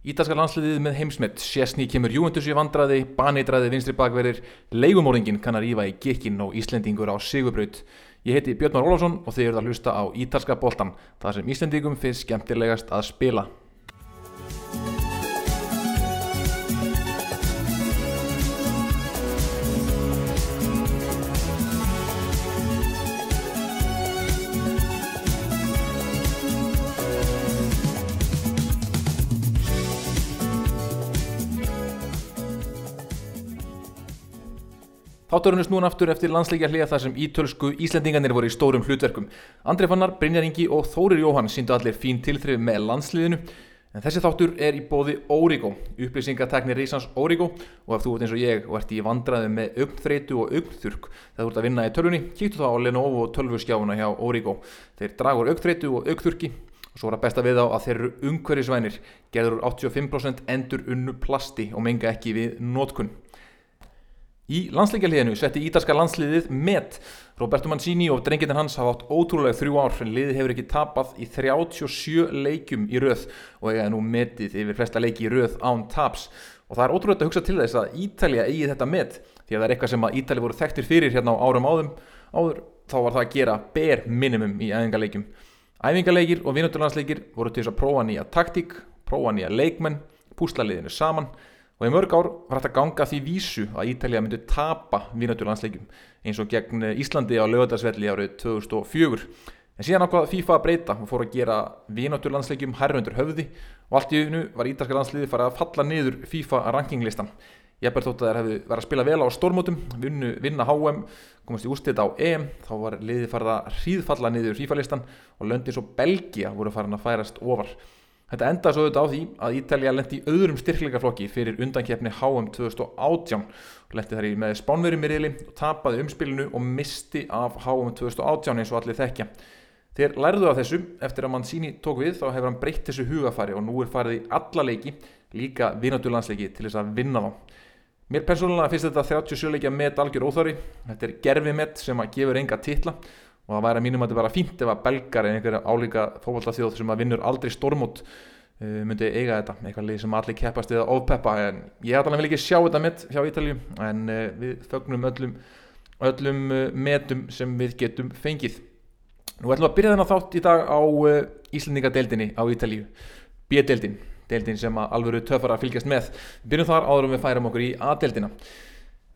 Ítalska landsliðið með heimsmet, Sjessni kemur Juventus í vandraði, baneitraði vinstri bakverðir, leigumóringin kann að rífa í gekkin og Íslendingur á Sigurbraut. Ég heiti Björn Már Ólafsson og þið eruð að hlusta á Ítalska boltan, það sem Íslendingum finnst skemmtilegast að spila. Þátturinn er snúin aftur eftir landsleikja hlýja þar sem ítölsku Íslendingarnir voru í stórum hlutverkum. Andri Fannar, Brynjar Ingi og Þórir Jóhann síndu allir fín tilþrif með landsliðinu en þessi þáttur er í bóði Origo, upplýsingateknir Rísans Origo og ef þú ert eins og ég og ert í vandraði með augþreitu og augþurk þegar þú ert að vinna í tölvunni, kíktu þá á Lenovo tölvuskjáuna hjá Origo. Þeir dragur augþreitu og augþurki og svo er að besta við á að þeir eru umhverjusvænir, gerður 85% endur unnu plasti og menga ekki við nótkunn. Í landsleikjaliðinu setti ítalska landsliðið met. Roberto Mancini og drengirinn hans hafa átt ótrúlega þrjú ár en liðið hefur ekki tapað í 37 leikjum í röð og eiga nú metið yfir flesta leiki í röð án taps. Og það er ótrúlega að hugsa til þess að Ítalja eigi þetta met því að það er eitthvað sem að Ítalja voru þekktir fyrir hérna á árum áðum áður þá var það að gera bare minimum í æfingarleikjum. Æfingarleikir og vinnuturlandsleikir voru til þess að prófa nýja taktík, prófa nýja leikmenn, púsla liðinu saman og í mörg ár var þetta ganga því vísu að Ítalija myndi tapa vínaturlandsleikum eins og gegn Íslandi á lögadagsvelli árið 2004 en síðan ákvað FIFA að breyta og fór að gera vínaturlandsleikum hærröndur höfði og allt í unnu var ítalska landsliði farið að falla niður FIFA rankinglistan. Ég ber þótt að þeir hefðu verið að spila vel á stórmótum vinnu, vinna HM, komast í úrstita á EM þá var liði farið að hríðfalla niður FIFA listan og löndi svo Belgia voru farin að færast ofar Þetta endaði svo auðvitað á því að Ítalija lendi í öðrum styrkleikaflokki fyrir undankjefni HM 2018 lendi þar í með spánverjum í riðli og tapaði umspilinu og misti af HM 2018 eins og allir þekkja. Þeir lærðu af þessu, eftir að mann síni tók við þá hefur hann breytt þessu hugafari og nú er farið í alla leiki, líka vinatúrlandsleiki til þess að vinna þá. Mér persónulega finnst þetta 37 leikja met algjör óþári, þetta er gerfi met sem að gefur enga titla og það væri að mínum að þetta vera fínt ef að belgar en einhverja álíka fókváltaþjóð sem að vinnur aldrei stormót uh, myndi eiga þetta, eitthvað lið sem allir keppast eða ofpeppa, en ég ætla vil ekki sjá þetta mitt hjá Ítalju, en uh, við fögnum öllum, öllum uh, metum sem við getum fengið. Nú ætlum við að byrja þennan þátt í dag á Íslandingadeildinni á Ítalju B-deildin, deildin sem alvöru töfara fylgjast með, byrjum þar áður um við færum okkur í A-deildina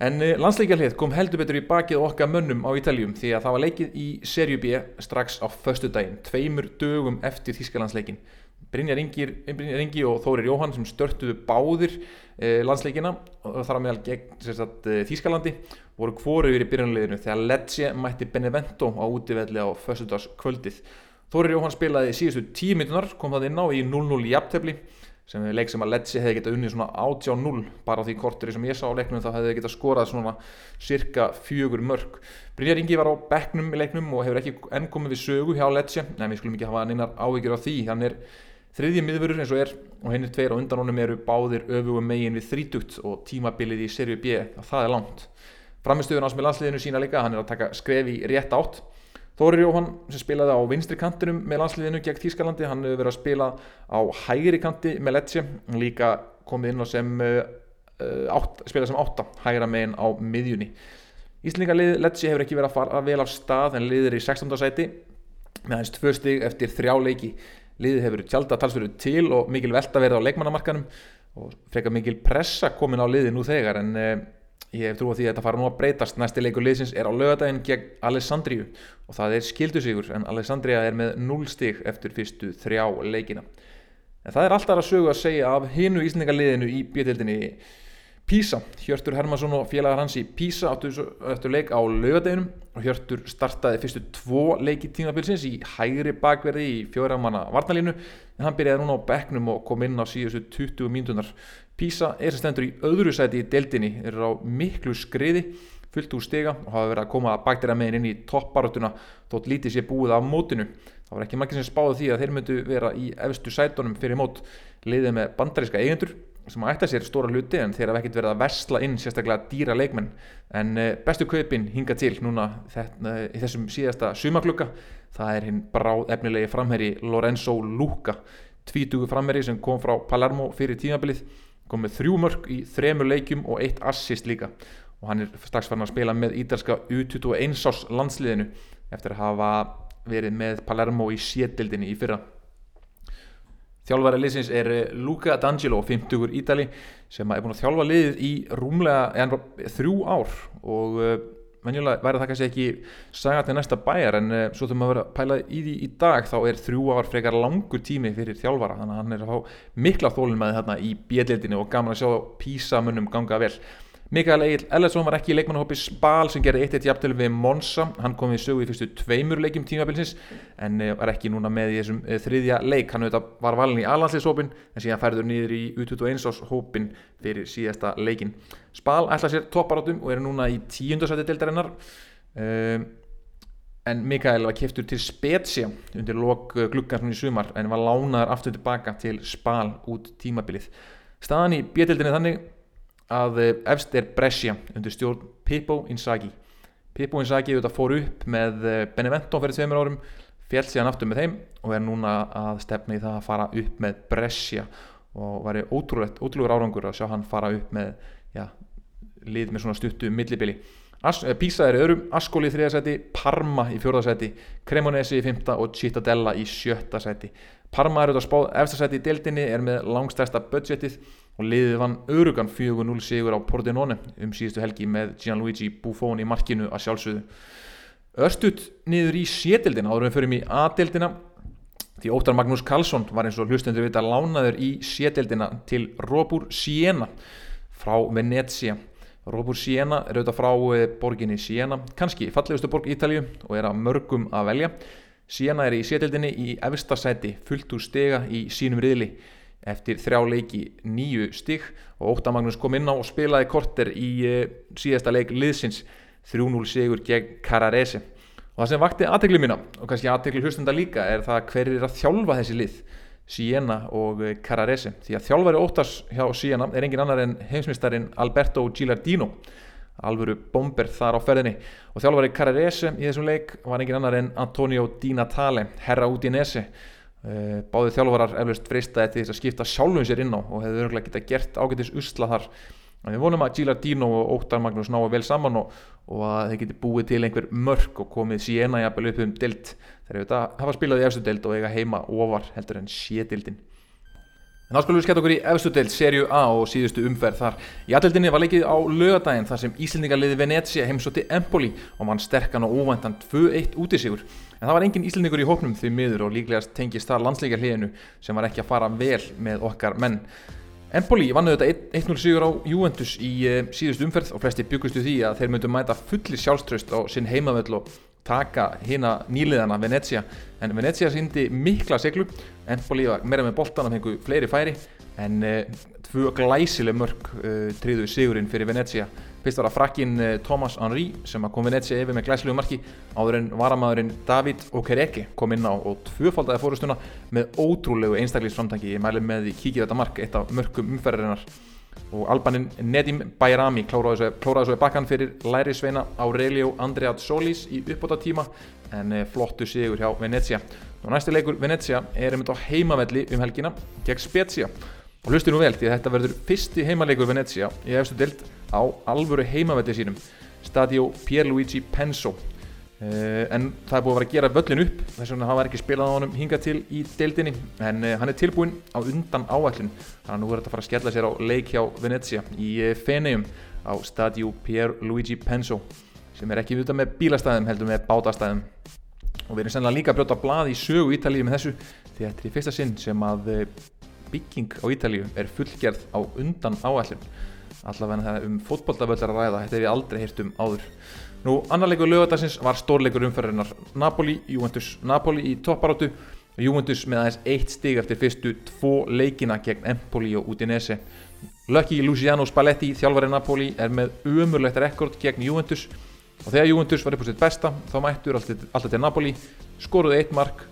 En eh, landsleikjarlið kom heldur betur í bakið okkar mönnum á Ítaljum því að það var leikið í Serju B strax á förstu daginn, tveimur dögum eftir Þískalandsleikin. Brynjar Ingi og Þórir Jóhann sem störtuðu báðir eh, landsleikina þar á meðal gegn sagt, eh, Þískalandi voru kvoru yfir í byrjunleginu þegar Lecce mætti Benevento á útivelli á förstu dags kvöldið. Þórir Jóhann spilaði síðustu tíu mítunar, kom það inn á í 0-0 í aptefli sem er leik sem að Lecce hefði getað unnið svona 80-0 bara á því korteri sem ég sá á leiknum þá hefði þið getað skorað svona cirka fjögur mörg. Brynjar Ingi var á bekknum í leiknum og hefur ekki enn komið við sögu hjá Lecce, en við skulum ekki hafa neinar áhyggjur á því, hann er þriðji miðvörur eins og er og henni tveir á undan honum eru báðir öfugum megin við þrítugt og tímabilið í serju B, það er langt. Framistöðun á sem er landsliðinu sína líka, hann er að taka skref í rétt átt Þórir Jóhann sem spilaði á vinstri kantinum með landsliðinu gegn Þýskalandi, hann hefur verið að spila á hægri kanti með Lecce, líka komið inn á sem uh, átt, spila sem átta, hægra megin á miðjunni. Íslingarlið Lecce hefur ekki verið að fara vel af stað en liðir í 16. sæti með hans tvö stig eftir þrjá leiki. Liðið hefur tjálta talsverðu til og mikil velta verið á leikmannamarkanum og frekar mikil pressa komin á liði nú þegar en uh, Ég hef trú á því að þetta fara nú að breytast. Næsti leikur liðsins er á lögadaginn gegn Alessandríu og það er skildusíkur en Alessandria er með 0 stig eftir fyrstu þrjá leikina. En það er alltaf að sögu að segja af hinnu íslendingaliðinu í bjötildinni Písa. Hjörtur Hermansson og félagar hans í Písa áttu, áttu leik á lögadaginum og Hjörtur startaði fyrstu tvo leiki tímabilsins í hægri bakverði í fjóramanna varnalínu en hann byrjaði núna á bekknum og kom inn á síðustu 20 mínutunar. Písa er sem stendur í öðru sæti í deildinni, er á miklu skriði fullt úr stiga og hafa verið að koma bakterja meginn inn í toppbaróttuna þótt lítið sé búið af mótinu. Það var ekki margir sem spáði því að þeir myndu vera í efstu sætunum fyrir mót liðið með bandaríska eigendur sem ætta sér stóra hluti en þeir hafa ekkert verið að versla inn sérstaklega dýra leikmenn. En uh, bestu kaupin hinga til núna þetta, í þessum síðasta sumaklukka það er hinn bráð efnilegi framherri Lorenzo Luca tvítugu frammeri sem kom frá Palermo fyrir tímabilið kom með þrjú mörg í þremur leikjum og eitt assist líka. Og hann er strax farin að spila með ídalska U21 ás landsliðinu eftir að hafa verið með Palermo í sétildinni í fyrra Þjálfæri liðsins er Luca D'Angelo, 50-ur Ítali sem er búin að þjálfa liðið í rúmlega en, þrjú ár og uh, venjulega væri það kannski ekki saga til næsta bæjar en uh, svo þurfum við að vera pælað í því í dag þá er þrjú ár frekar langur tími fyrir þjálfara þannig að hann er að fá mikla þólun með þarna í bjöldildinu og gaman að sjá písamunum ganga vel Mikael Egil Ellersson var ekki í leikmannahópi Spal sem gerði 1-1 jafntölu við Monsa hann kom við sögu í fyrstu tveimur leikjum tímabilsins en eh, var ekki núna með í þessum eh, þriðja leik, hann var valin í alhansleishópin en síðan færður nýður í U21 ás hópin fyrir síðasta leikin Spal ætla sér topparátum og er núna í tíundarsæti deildarinnar um, en Mikael var keftur til Spezia undir lok gluggansmunni sumar en var lánaður aftur tilbaka til Spal út tímabilið. Staðan í bjöldildinni þannig að eh, efst er Brescia undir stjórn Pippo Inzaghi. Pippo Inzaghi þetta fór upp með eh, Benevento fyrir tveimur árum fjell síðan aftur með þeim og er núna að stefna í það að fara upp með Brescia. Og væri ótrúlegur árangur að sjá hann fara upp með já, lið með svona stuttu millibili. Eh, Pisa er í öðrum, Ascoli í þriðarsæti Parma í fjórðarsæti Cremonesi í fymta og Cittadella í sjötta sæti Parma er auðvitað spáð efstasæti í deildinni er með langstæsta budgetið og liðið vann örugan 4-0 sigur á Pordenone um síðustu helgi með Gianluigi Buffon í markinu að sjálfsögðu. Örstut niður í sétildina áður við förum í A-dildina því Óttar Magnús Karlsson var eins og hlustendur vita lánaður í sétildina til Robur Siena frá Venezia. Robur Siena er auðvitað frá eh, borginni Siena, kannski fallegustu borg í Ítalju og er að mörgum að velja. Siena er í sétildinni í efstasæti fullt úr stega í sínum riðli. Eftir þrjá leiki nýju stygg og Óttar Magnús kom inn á og spilaði korter í uh, síðasta leik liðsins. 3-0 sigur gegn Cararese og það sem vakti aðtegli mína og kannski aðtegli hlustunda líka er það hver er að þjálfa þessi lið Siena og eh, Cararese því að þjálfari Óttars hjá Siena er engin annar en heimsmyndstarin Alberto Gilardino alvöru bomber þar á ferðinni. Og þjálfari Cararese í þessum leik var engin annar en Antonio Di Natale herra Udinese. Eh, báðið þjálfarar eflust freystaði til þess að skipta sjálfum sér inn á og hefði örgulega geta gert ágætis usla þar. En við vonum að Gilardino og Óttar Magnús náðu vel saman og, og að þeir geti búið til einhver mörg og komið síena jafnvel upp um dild þegar þetta hafa spilað í efstu dild og eiga heima ofar heldur en sédildin En þá skulum við skemmt okkur í efstu deild, serju A og síðustu umferð þar. Í aðeldinni var leikið á lögadaginn þar sem Íslendingarliði Venecia heimsótti Empoli og mann sterkan og óvæntan 2-1 út í sigur. En það var engin Íslendingur í hóknum því miður og líklegast tengist þar landsleikar hliðinu sem var ekki að fara vel með okkar menn. Empoli vannu þetta 1-0 sigur á Juventus í uh, síðust umferð og flesti byggustu því að þeir myndu mæta fulli sjálfströst á sinn heimavöll og taka hérna nýliðana Venezia en Venezia síndi mikla seglu Empoli var meira með boltan og fengu fleiri færi en uh, tvö glæsileg mörg uh, triðu sigurinn fyrir Venezia Fyrst var það frakkin eh, Thomas Henry sem kom Venezia yfir með glæslegu marki áður en varamæðurinn David Okereke kom inn á og tvöfaldaði fórustuna með ótrúlegu einstaklingsframtangi. Ég mæli með því kíkja þetta mark, eitt af mörgum umferðarinnar og albaninn Nedim Bayrami klóraði svo í bakkan fyrir læri sveina Aurelio Andreat Solis í uppbóta tíma en eh, flottu sigur hjá Venezia. Og næsti leikur Venezia er um þetta heimavelli um helgina gegn Spezia. Og hlusti nú vel því að þetta verður fyrsti heimaleikur Venezia í efstu dild á alvöru heimavelli sínum. Stadio Pierluigi Penso en það er búið að vera að gera völlin upp þess vegna hafa ekki spilað á honum hinga til í deildinni. En uh, hann er tilbúin á undan áætlun. Þannig að nú verður þetta að fara að skella sér á leik hjá Venezia í uh, Feneum á Stadio Pierluigi Penso sem er ekki viðtað með bílastæðum heldur með bátastæðum. Og við erum sennilega líka að brjóta blað í sögu Ítalíu með þessu því þetta er í fyrsta sinn sem að bygging á Ítalíu er fullgerð á undan áallin allavega það um fótbolltaföllar að ræða þetta nú annarleikur lögadagsins var stórleikur umferðinar Napoli, Juventus Napoli í topparótu Juventus með aðeins eitt stig eftir fyrstu tvo leikina gegn Empoli og Udinese. Lucky Luciano Spalletti þjálfari Napoli er með umurlegt rekord gegn Juventus. Og þegar Juventus var upp á sitt besta þá mættur alltaf til Napoli skoruði eitt mark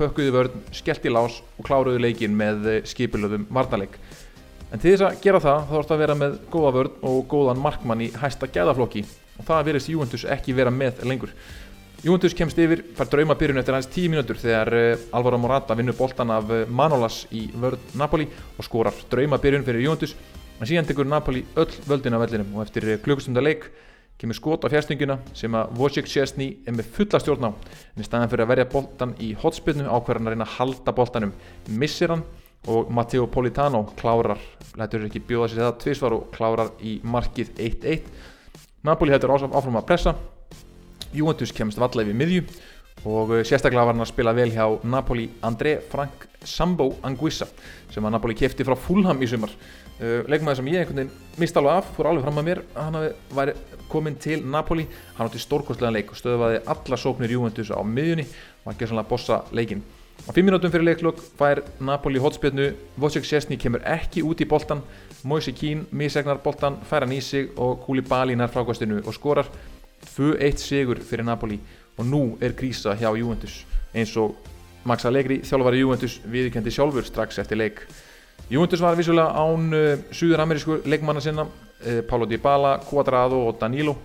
pökkuðu vörn, skellt í lás og kláruðu leikin með eh, skipilöðum varnaleik. En til þess að gera það þá það að vera með góða vörn og góðan markmann í hæsta gæðaflokki og það verist Juventus ekki vera með lengur. Juventus kemst yfir, fær draumabyrjun eftir aðeins 10 mínútur þegar uh, Alvaro Morata vinnur boltan af uh, Manolas í vörð Napoli og skorar draumabyrjun fyrir Juventus. En síðan tekur Napoli öll völdin af vellinum og eftir uh, klukkustunda leik kemur skot á fjærstinguna sem að Wojciech Szczesny er með fulla stjórn á. En í staðan fyrir að verja boltan í hotspinnu ákverðan að reyna að halda boltanum. Missir hann og Matteo Politano klárar, lætur ekki bjóða sér þetta tvísvar og klárar í markið 1-1 Napoli hættur áfram að pressa. Juventus kemst valla yfir miðju og eh, sérstaklega var hann að spila vel hjá Napoli André Frank Sambo Anguissa sem að Napoli kefti frá Fulham í sumar. Uh, leikmaður sem ég einhvern veginn mist alveg af, fór alveg fram að mér hann væri komin til Napoli. Hann átti stórkostlega leik og stöðvaði alla sóknir Juventus á miðjunni. Og hann gerði svona bossa leikin á 5 minútum fyrir leiklokk fær Napoli hotspilnu Wojciech Szczesny kemur ekki út í boltan Moise Keane misegnar boltan fær hann í sig og Koulibaly nær frákvastinu og skorar 2-1 sigur fyrir Napoli. Og nú er krísa hjá Juventus eins og Max Allegri þjálfari Juventus viðkendi sjálfur strax eftir leik. Juventus var vissulega án uh, suður-amerísku leikmanna sinna uh, Paulo Dybala, Cuadrado og Danilo.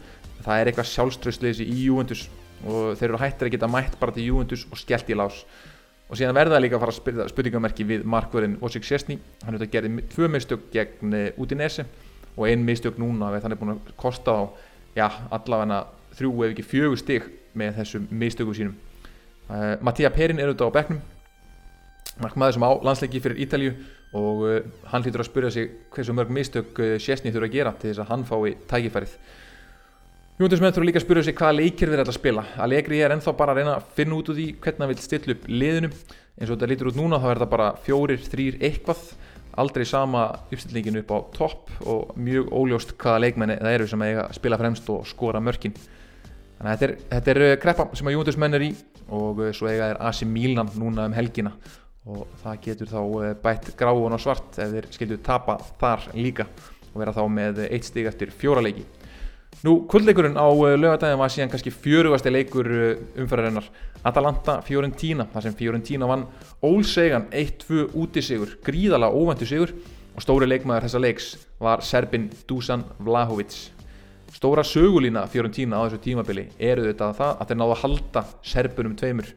Það er eitthvað sjálfströðsleysi í Juventus og þeir eru hættir að geta mætt bara til Juventus og skellt í lás og síðan verða líka að fara að spyrja spurningamerki við markverðin Wojciech Szczesny hann hefði gerðið tvö mistök gegn uh, Udinese og ein mistök núna þannig að búin að kosta á já, allavega þrjú ef ekki fjögur stig með þessum mistökum sínum. Uh, Mattia Perin er auðvitað á bekknum markmaður sem á landsleiki fyrir Ítalju og uh, hann hlýtur að spyrja sig hversu mörg mistök uh, Sjessni þurfa að gera til þess að hann fái tækifærið Jóndismenn þurfa líka að spyrja sig hvaða leikir þeir ætla að spila. Allegri er ennþá bara að reyna að finna út úr því hvernig hann vil stilla upp liðinu. Eins og þetta lítur út núna þá er þetta bara fjórir, þrýr, eitthvað. Aldrei sama uppstillingin upp á topp og mjög óljóst hvaða leikmenni það eru sem eiga að spila fremst og skora mörkin. Þannig að þetta er, þetta er eh, kreppa sem að Júndus menn er í og eh, svo eiga er Asi Mílan núna um helgina. Og það getur þá eh, bætt gráun og svart ef þeir skilju tapa þar líka og vera þá með eitt stig eftir fjóra leiki Nú, kvöldleikurinn á lögadagin var síðan kannski fjörugasti leikur umfærarinnar Atalanta Fiorentina þar sem Fiorentina vann ólsegan 1-2 útisigur, gríðala óvendu sigur og stóri leikmaður þessa leiks var serbin Dusan Vlahovic stóra sögulína Fiorentina á þessu tímabili eru þetta það að þeir náðu að halda serbunum tveimur.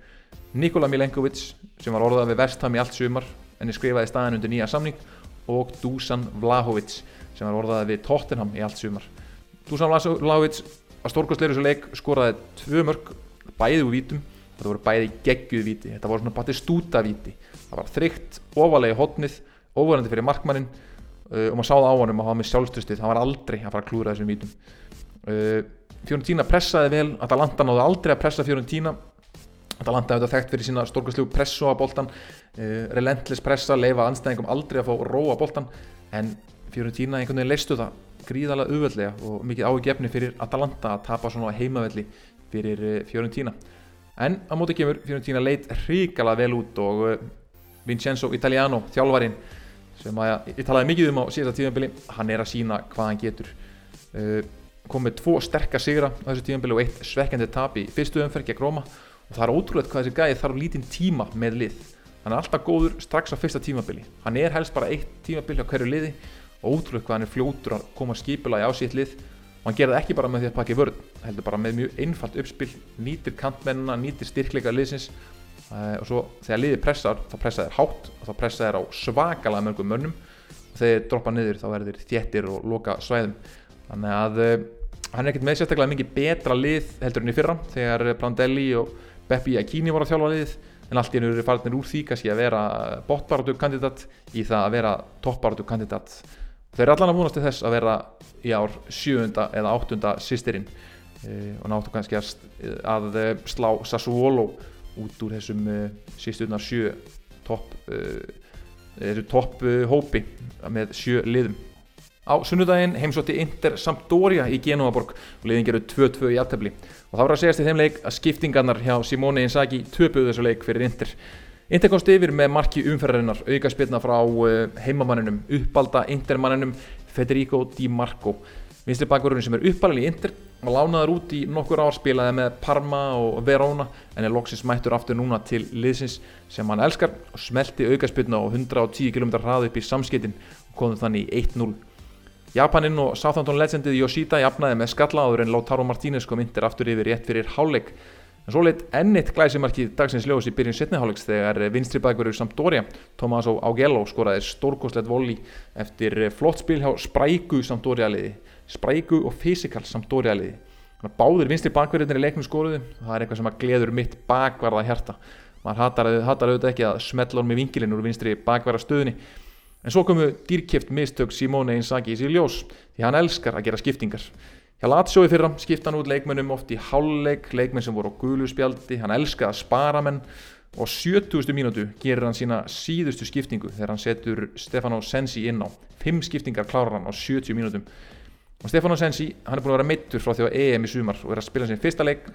Nikola Milenkovic sem var orðað við verstam í allt sumar en er skrifaði staðin undir nýja samning og Dusan Vlahovic sem var orðað við Tottenham í allt sumar Dusan Vlahovic var stórkostleir þessu leik skoraði tvö mörg bæði úr vítum. Þetta voru bæði geggjuð viti þetta voru svona batistúta viti það var þrygt, ofalegi hotnið ofurandi fyrir markmannin uh, og maður sáða á hann um að hafa með sjálfstrustið það var aldrei að fara að klúra þessum vítum. Uh, Fiorentina pressaði vel. Atalanta náðu aldrei að pressa Fiorentina. Atalanta hefði þekkt fyrir sína stórkastlegu pressu á boltan uh, relentless pressa, leifa anstæðingum aldrei að fá róa boltan en Fiorentina einhvern veginn leistu það gríðalega auðveldlega og mikið ágefni fyrir Atalanta að tapa svona heimavelli fyrir uh, Fiorentina. En á móti kemur Fiorentina leit hrikala vel út og uh, Vincenzo Italiano, þjálfarin sem að, ég talaði mikið um á síðasta tíðanbili hann er að sína hvað hann getur. Uh, komið tvo sterkar sigra á þessu tíðanbili og eitt svekkjandi tap í fyrstu umferð gegn Róma og það er ótrúlega hvað þessi gæði þarf lítinn tíma með lið. Hann er alltaf góður strax á fyrsta tímabili. Hann er helst bara eitt tímabili á hverju liði ótrúlega hvað hann er fljótur að koma skipula í ásýtt lið. Og hann gerði ekki bara með því að pakka í vörð heldur bara með mjög einfalt uppspil nýtir kantmennina, nýtir styrkleika liðsins. Uh, og svo þegar liði pressar þá pressa þeir hátt og þá pressa þeir á svakalega mörgum mönnum. Og þegar þeir droppa niður þá verður þeir þéttir og loka svæðum. Þannig að uh, hann er ekkert með sérstaklega mikið betra lið heldur enn í fyrra þegar Brandelli og Beppi Akini voru að þjálfa liðið. En allt í hennu eru farinir úr því kannski að vera botbaratu kandidat í það að vera toppbaratu kandidat Þeir eru allan að múnast til þess að vera í ár sjöunda eða áttunda sýstirinn e, og náttu kannski að, að e, slá Sassuolo út úr þessum e, síðstunnar sjö topp þessu topp hópi með sjö liðum. Á sunnudaginn heimsótti Inter Sampdoria í Genoaborg og liðin gerur 2-2 í aftefli og þá var að segjast í þeim leik að skiptingarnar hjá Simone Inzaghi töpuðu þessu leik fyrir Inter Inter komst yfir með marki umferðarinnar, auka spilna frá eh, heimamanninum, uppbalda intermanninum Federico Di Marco. Vinstri bakverðurinn sem er uppalinn í Inter var lánaður út í nokkur ár, spilaði með Parma og Verona en er loksins mættur aftur núna til liðsins sem hann elskar og smelti auka spilna og 110 km hraði upp í samskiptin og komði þannig í 1-0. Japaninn og Southampton legendið Yoshida jafnaði með skalla áður en Lautaro Martínez kom Inter aftur yfir rétt fyrir háleik En svo leitt ennitt glæsimarkið dagsins ljós í byrjun setnihálegs þegar vinstri bakverður Sampdoria, Tommaso Augello, skoraði stórkostlegt voli eftir flott spil hjá Spræku Sampdoria liði. Spræku og Fysikal Sampdoria liði. Báðir vinstri bakverðinir í leiknum skoruðu, það er eitthvað sem að gleður mitt bakvarða hjarta. Man hatar, hatar auðvitað ekki að smetla honum í vingilinn úr vinstri bakvarða stöðunni. En svo komu dýrkjöft mistök Simone Inzaghi í sig ljós því hann elskar að gera skiptingar. Hjá Latsjói fyrra skipta hann út leikmennum oft í háluleik, leikmenn sem voru á gulu spjaldi, hann elskaði að spara menn og 70. mínútu gerir hann sína síðustu skiptingu þegar hann setur Stefano Sensi inn á. Fimm skiptingar klárar hann á 70 mínútum. Og Stefano Sensi, hann er búin að vera meittur frá því á EM í sumar og er að spila sin fyrsta leik,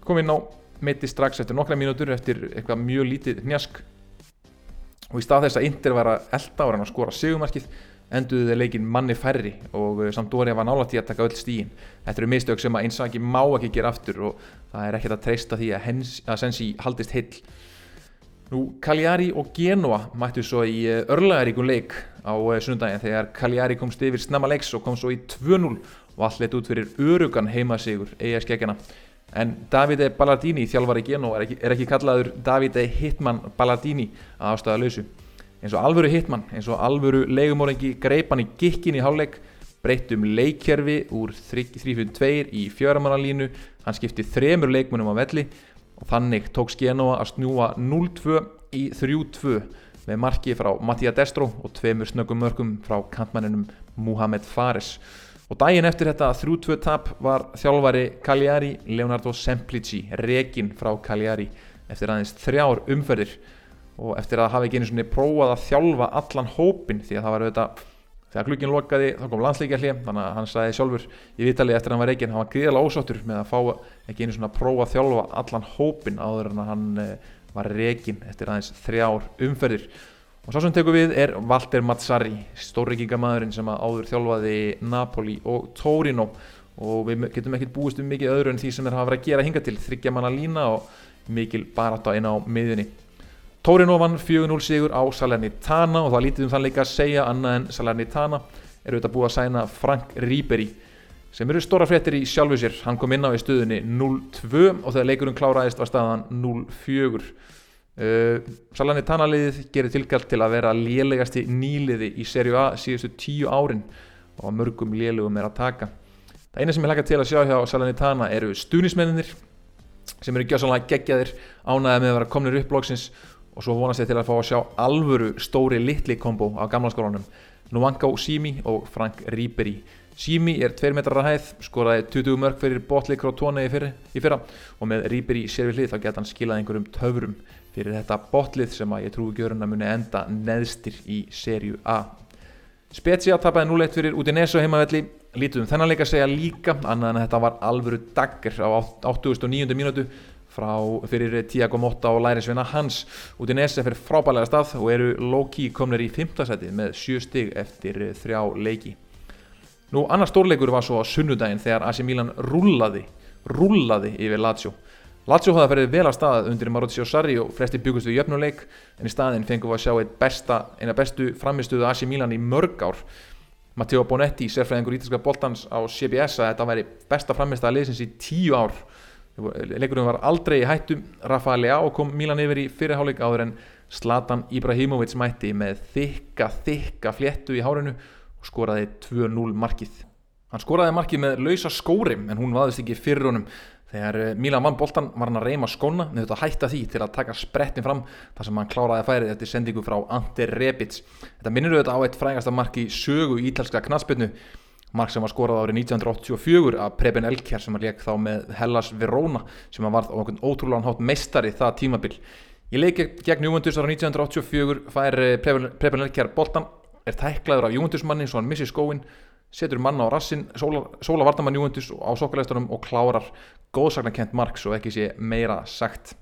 kom inn á, meitti strax eftir nokkra mínútur eftir eitthvað mjög lítið njask og í stað þess að Inter var að elda og hann að skora segumarkið enduðu þeir leikin manni færri og eh, Sampdoria var nálægt í að taka öll stígin þetta eru mistök sem að einsaki má ekki gera aftur og það er ekkert að treysta því að, hens, að Sensi haldist heill. Nú Cagliari og Genoa mættu svo í eh, örlagaríkun leik á eh, sunnundagin þegar Cagliari komst yfir snamma leiks og kom svo í 2-0 og allt leitt út fyrir örugan heimasigur eiga skeggjana en Davide Ballardini þjálfari Genoa er ekki, er ekki kallaður Davide Hitman Ballardini að ástæða lausu eins og alvöru hitmann, eins og alvöru leigumórengi greipan í gikkin í háluleik breyttum leikkerfi úr 3-5-2 í fjöramannalínu hann skipti þremur leikmunum á velli og þannig tók Genoa að snúa 0-2 í 3-2 með marki frá Mattia Destro og tveimur snöggum mörgum frá kantmanninum Muhammed Fares. Og daginn eftir þetta 3-2 tap var þjálfari Cagliari Leonardo Semplici rekin frá Cagliari eftir aðeins þrjár umferðir og eftir að hafa ekki einu svona prófað að þjálfa allan hópin því að það var auðvitað þegar klukkin lokaði þá kom landsleikja hlið þannig að hann sagði sjálfur í vitali eftir að hann var reygin hann var gríðilega ósáttur með að fá ekki einu svona prófa að þjálfa allan hópin áður en að hann eh, var reygin eftir aðeins þrjár umferðir. Og svo sem tekum við er Walter Mazzari stórreikingamæðurinn sem áður þjálfaði Napoli og Torino. Og við getum ekkert búist um mikið öðru en því sem að hafa verið að gera hinga til þryggja manna lína og mikil barátta inn á miðunni Torino vann 4-0 sigur á Salernitana og það lítið um þann leika að segja annað en Salernitana eru auðvitað búið að sæna Frank Ribery sem eru stóra fréttir í sjálfu sér. Hann kom inn á í stöðunni 0-2 og þegar leikurinn kláraðist var staðan 0-4 uh, Salernitana liðið gerir tilkall til að vera lélegasti nýliði í serju A síðustu tíu árin og mörgum lélegum er að taka. Það eina sem ég hlaka til að sjá hjá Salernitana eru stuðnismenninir sem eru gjásanlega geggjaðir ánæðið með að vera komnir upp blóksins og svo vonast ég til að fá að sjá alvöru stóri litli kombo á gamla skólanum. Nwanko Simi og Frank Ribery. Simi er 2 metrar að hæð skoraði 20 mörg fyrir botli Crotone í, í fyrra. Og með Ribery sér við hlið þá geta hann skilað einhverjum töfrum fyrir þetta botlið sem að ég trúi gjörun að muni enda neðstir í serju A. Spezia tapaði 0-1 fyrir Udinese og heimavelli. Lítum þennan leika segja líka annað en þetta var alvöru dagger á 89. mínútu frá, fyrir Tiago Motta og lærisvinna hans út í Nese fyrir frábælega stað og eru low-key komnir í 5. seti með 7 stig eftir þrjá leiki. Nú annar stórleikur var svo sunnudaginn þegar AC Milan rúlaði, rúlaði yfir Lazio. Lazio hafði ferið vel að stað undir Mauricio Sarri og flesti byggust við jöfnuleik en í staðinn fengum við að sjá besta, eina bestu framistuðu AC Milan í mörg ár. Matteo Bonetti, sérfræðingur ítalska boltans á CBS að þetta væri besta framistaða liðsins í tíu ár leikurinn var aldrei í hættu. Rafael Leao kom Milan yfir í fyrirháleik áður en Zlatan Ibrahimovic mætti með þykka þykka fléttu í hárinu og skoraði 2-0 markið. Hann skoraði markið með lausa skórim en hún vaðist ekki fyrir honum. Þegar eh, Milan vann boltan var hann að reyma skóna með þetta hætta því til að taka sprettin fram þar sem hann kláraði að færið eftir sendingu frá Ante Rebic. Þetta minnir auðvitað á eitt frægasta marki sögu ítalska knallspilnu mark sem var skorað árið 1984 af Preben Elkjær sem var leik þá með Hellas Verona sem var á okkur ótrúlega hátt meistari það tímabil. Í leiki gegn Júvendus árið 1984 fær eh, Preben Elkjær boltan er tæklaður af Júvendusmanni svo hann missi skóin setur manna á rassin sóla, sóla vartamann Júvendus á sokkulegstunum og klárar góðsagnarkent mark svo ekki sé meira sagt.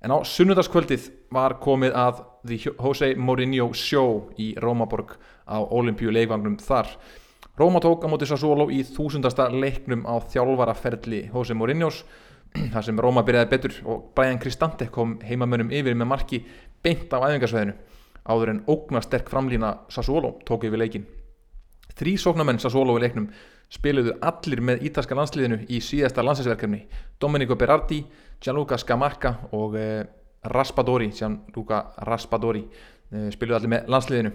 En á sunnudagskvöldið var komið að Jose Mourinho Show í Rómaborg á Olympíu leikvagnum þar Róma tók á móti Sassuolo í þúsundasta leiknum á þjálfaraferli Jose Mourinho's þar sem Róma byrjaði betur og Brian Cristante kom heimamönum yfir með marki beint á æfingarsveðinu áður en ógna sterk framlýna Sassuolo tók yfir leikin Þrý sóknarmenn Sassolo í leiknum spiluðu allir með ítalska landsliðinu í síðasta landsinsverkefni Domenico Berardi, Gianluca Scamacca og eh, Raspadori Gianluca Raspadori eh, spiluðu allir með landsliðinu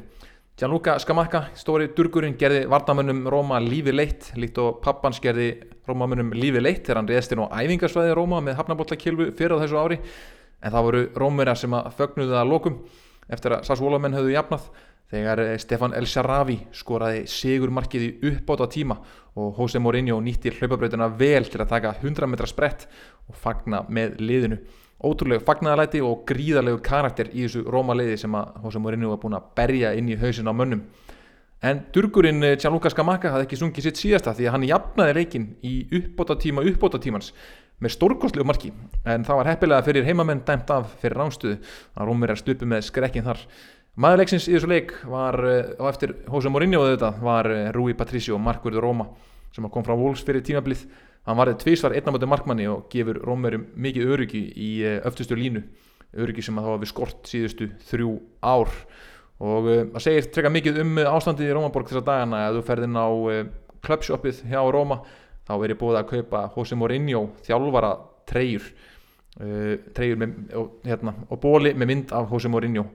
Gianluca Scamacca, stóri durgurinn gerði varnamönnum Róma lífi leitt líkt og pappans gerði Rómamönnum lífi leitt þegar hann reðst inn á æfingarsvæði Róma með hafnabóllakilvu fyrir á þessu ári en það voru Rómverjar sem að fögnuðu að lokum eftir að Sassvolamenn höfðu jafnað þegar eh, Stefan El Sharavi skoraði sigurmarkið í uppbóta tíma og Jose Mourinho nýtti hlaupabrautina vel til að taka 100 metra sprett og fagna með liðinu. Ótrúlegu fagnaðalæti og gríðarlegu karakter í þessu Róma liði sem að Jose Mourinho var búin að berja inn í hausin á mönnum. En durgurinn eh, Gianluca Scamacca hafði ekki sungið sitt síðasta því að hann jafnaði leikin í uppbóta tíma uppbóta tímans með stórkostlegu marki. En það var heppilega fyrir heimamenn dæmt af fyrir rámstuðu að Rómur er stupið með skrekkin þar. Maðurleiksins í þessu leik var eh, á eftir Jose Mourinho var eh, Rui Patricio, markverður Róma sem kom frá Wolves fyrir tímablið hann varðið tvísvar einnamötu markmanni og gefur Rómerum mikið öryggi í eh, öftustu línu. Öryggi sem að hafa við skort síðustu þrjú ár. Og það segir treka mikið um ástandið í Rómaborg þessar dagana. Að þú ferðin á klubbshoppið hjá Róma þá er ég búið að kaupa Jose Mourinho þjálfara treyjur. Treyjur með, hérna, og bóli með mynd af Jose Mourinho.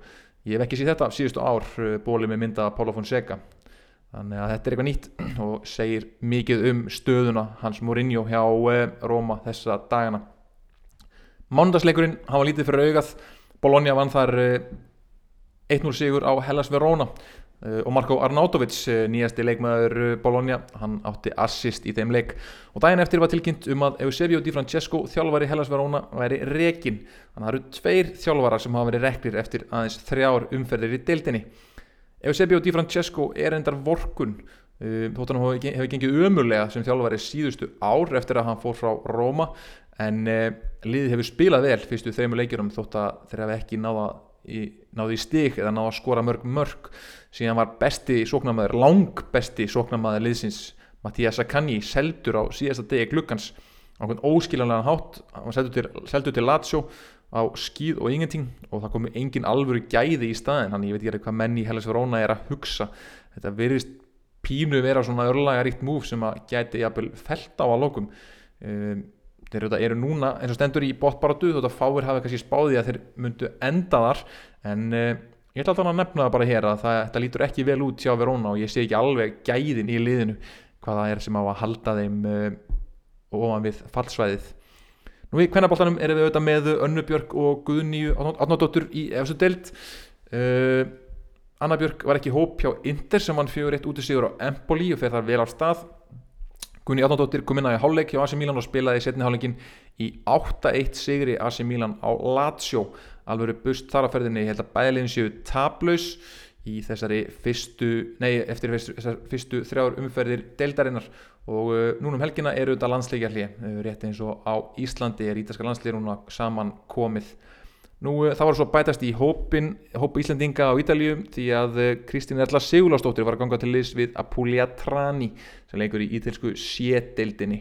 Ég hef ekki síð þetta síðustu ár eh, bólið með mynda Pála Fonseca þannig að þetta er eitthvað nýtt og segir mikið um stöðuna hans Mourinho hjá eh, Róma þessa dagana. Mándagsleikurinn, hann var lítið fyrir augað. Bologna vann þar 1-0 eh, sigur á Hellas Verona. Eh, og Marko Arnautovic, nýjasti leikmaður Bologna, hann átti assist í þeim leik. Og daginn eftir var tilkynnt um að Eusebio Di Francesco, þjálfari Hellas Verona væri rekin, þannig að það eru tveir þjálfarar sem hafa verið reklir eftir aðeins þrjár umferðir í deildinni Eusebio Di Francesco er endar vorkun þóttan hann hefur gengið umulega sem þjálfari síðustu ár eftir að hann fór frá Róma en liðið hefur spilað vel fyrstu þrejum leikjurum þótt að þeir hafa ekki náða í, náði í stig eða náði að skora mörg mörg síðan var besti sóknarmæður lang besti sóknarmæður liðsins Mattias Sakanji seldur á síðasta degi glukkans á einhvern óskiljanlegan hátt. Hann seldur til, til Lazio á skýð og ingenting og það komi engin alvöru gæði í staðin hann ég veit ekki hvað menn í Hellas Verona er að hugsa. Þetta verðist pínu vera svona örlaga ríkt múf sem að gæti jafnvel felt á að lokum. Um, þeir eru núna eins og stendur í botbaratu þótt að fáir hafa kannski spáði að þeir myndu enda þar en uh, ég ætla alltaf að nefna það bara hér að það, það lítur ekki vel út hjá Verona og ég sé ekki alveg gæðin í liðinu hvaða er sem á að halda þeim uh, ofan við fallsvæðið Nú í kvennabóltanum erum við auðvitað með Önnu Björk og Guðníu Átnádóttur í efstu deild. Uh, Anna Björk var ekki hóp hjá Inder sem hann fjögur eitt út í sigur á Empoli og fer þar vel á stað. Gunni Átnándóttir kom inn á í hálfleik hjá AC Milan og spilaði í setni hálfleikin í 8-1 sigri AC Milan á Lazio. Alveg bust þar á ferðinni, ég held að bæðilegin séu tablaus í þessari fyrstu, nei eftir þessar fyrstu þrjár umferðir deildarinnar. Og uh, núna um helgina eru þetta landsleikjarli uh, rétt eins og á Íslandi er ítalska landsleikjar núna saman komið. Nú eh, það var svo bætast í hópin, hópu Íslandinga á Ítalíu því að Kristín Erla Sigurlástóttir var að ganga til liðs við Apulia Trani sem leikur í ítalsku sételdinni.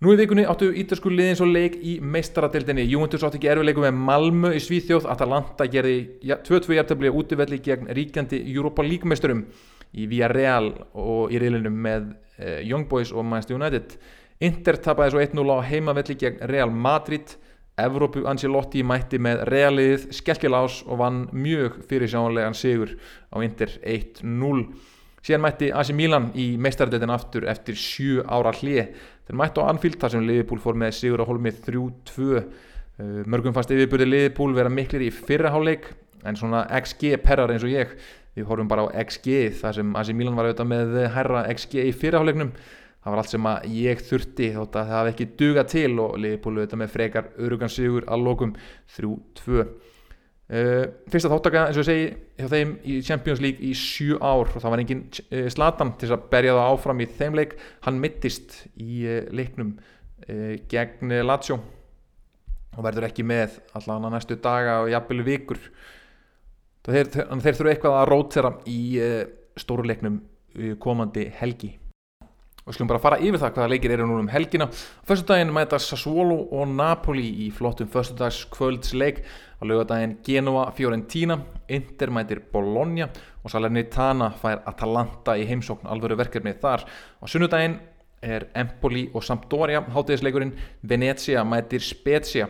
Nú í vikunni áttu ítalsku liðin svo leik í meistaradeldinni. Júventus átti ekki erfileikum með Malmö í Svíþjóð. Atalanta gerði 2-2 hjartabli útvelli gegn ríkjandi Europa League meisturum í Villarreal og í reilinum með eh, Young Boys og Manchester United. Inter tapaði svo 1-0 á heimavelli gegn Real Madrid. Evrópu Ancelotti mætti með realið skelkilás og vann mjög fyrir sjánlegan sigur á Inter 1-0 síðan mætti AC Milan í meistardeltin aftur eftir 7 ára hlið þeir mætti á Anfield þar sem Liverpool fór með sigur á holmið 3-2 uh, mörgum fannst yfirbúrið Liverpool vera miklir í fyrraháleik en svona XG perrar eins og ég. Við horfum bara á XG þar sem AC Milan var auðvitað með herra XG í fyrraháleiknum það var allt sem að ég þurfti þótt að það hafði ekki duga til og liðbúlu þetta með frekar örugansigur að lokum 3-2 uh, fyrsta þáttaka eins og ég segi hjá þeim í Champions League í 7 ár. Og það var engin uh, slatan til að berja það áfram í þeim leik. Hann mittist í uh, leiknum gegn Lazio. Og verður ekki með allavega næstu daga og jafnveg vikur. Þeir, þeir, þeir þurfu eitthvað að rótera í uh, stóru leiknum uh, komandi helgi og skulum bara fara yfir það hvaða leikir eru núna um helgina. Föstudaginn mæta Sassuolo og Napoli í flottum föstudags kvöldsleik á lögadaginn Genoa Fiorentina Inter mætir Bologna og Salernitana fær Atalanta í heimsókn alvöru verkefni þar. Og sunnudaginn er Empoli og Sampdoria hátegisleikurinn Venezia mætir Spezia.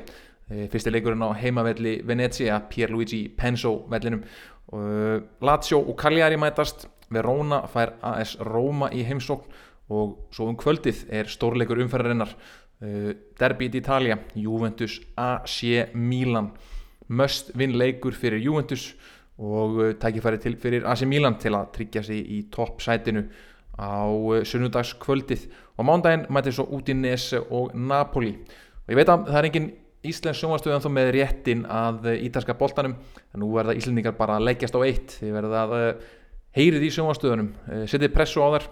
Eh, fyrsti leikurinn á heimavelli Venezia Pierluigi Penso vellinum. Lazio og Cagliari mætast. Verona fær AS Roma í heimsókn og svo um kvöldið er stórleikur umferðarinnar uh, Derby d'Italia, Juventus AC Milan. Möst vinn leikur fyrir Juventus og uh, tækifæri til fyrir AC Milan til að tryggja sig í toppsætinu á uh, sunnudagskvöldið. Og mándaginn mæti svo Udinese og Napoli. Og ég veit að það er engin Íslensk sjónvastöðan þó með réttin að ítalska boltanum en nú verða Íslendingar bara að leggjast á eitt. Þið verða að heyrið í sjónvastöðunum setið pressu á þar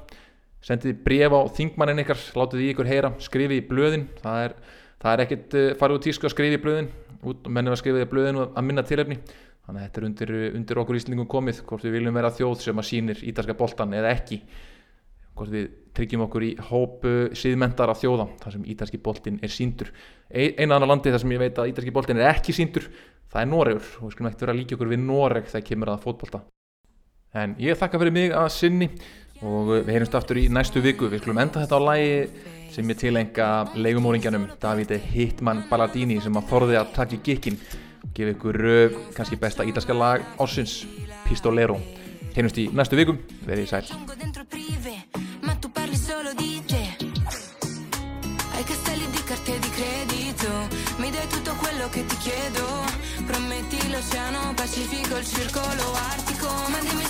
sendið bref á þingmannin ykkar látið í ykkur heyra, skrifið í blöðin. Það er, það er ekkert uh, farið út tísku að skrifið í blöðin mennum að skrifið í blöðin og að minna tilefni. Þannig að þetta er undir, undir okkur íslendingum komið hvort við viljum vera þjóð sem að sínir ítalska boltan eða ekki. Hvort við tryggjum okkur í hópu síðmendara þjóða þar sem ítalski boltin er síndur eina annar landi þar sem ég veit að ítalski boltin er ekki síndur það er Noregur. Og við skulum ekkert vera að líka okkur við Noreg þegar kemur að fótbolta. En ég þakka fyrir mig að sinni og við heyrumst aftur í næstu viku. Við skulum enda þetta á lægi sem ég tilenga leigumóringjanum Davide Hittmann Balladini sem að þorði að taka í gikkin og gefa ykkur uh, kannski besta ítalska lag ársins Pistolero. Heyrumst í næstu viku, verið sæl. Mi dai tutto quello che ti chiedo. Prometti l'oceano Pacifico, il circolo artico. Ma dimmi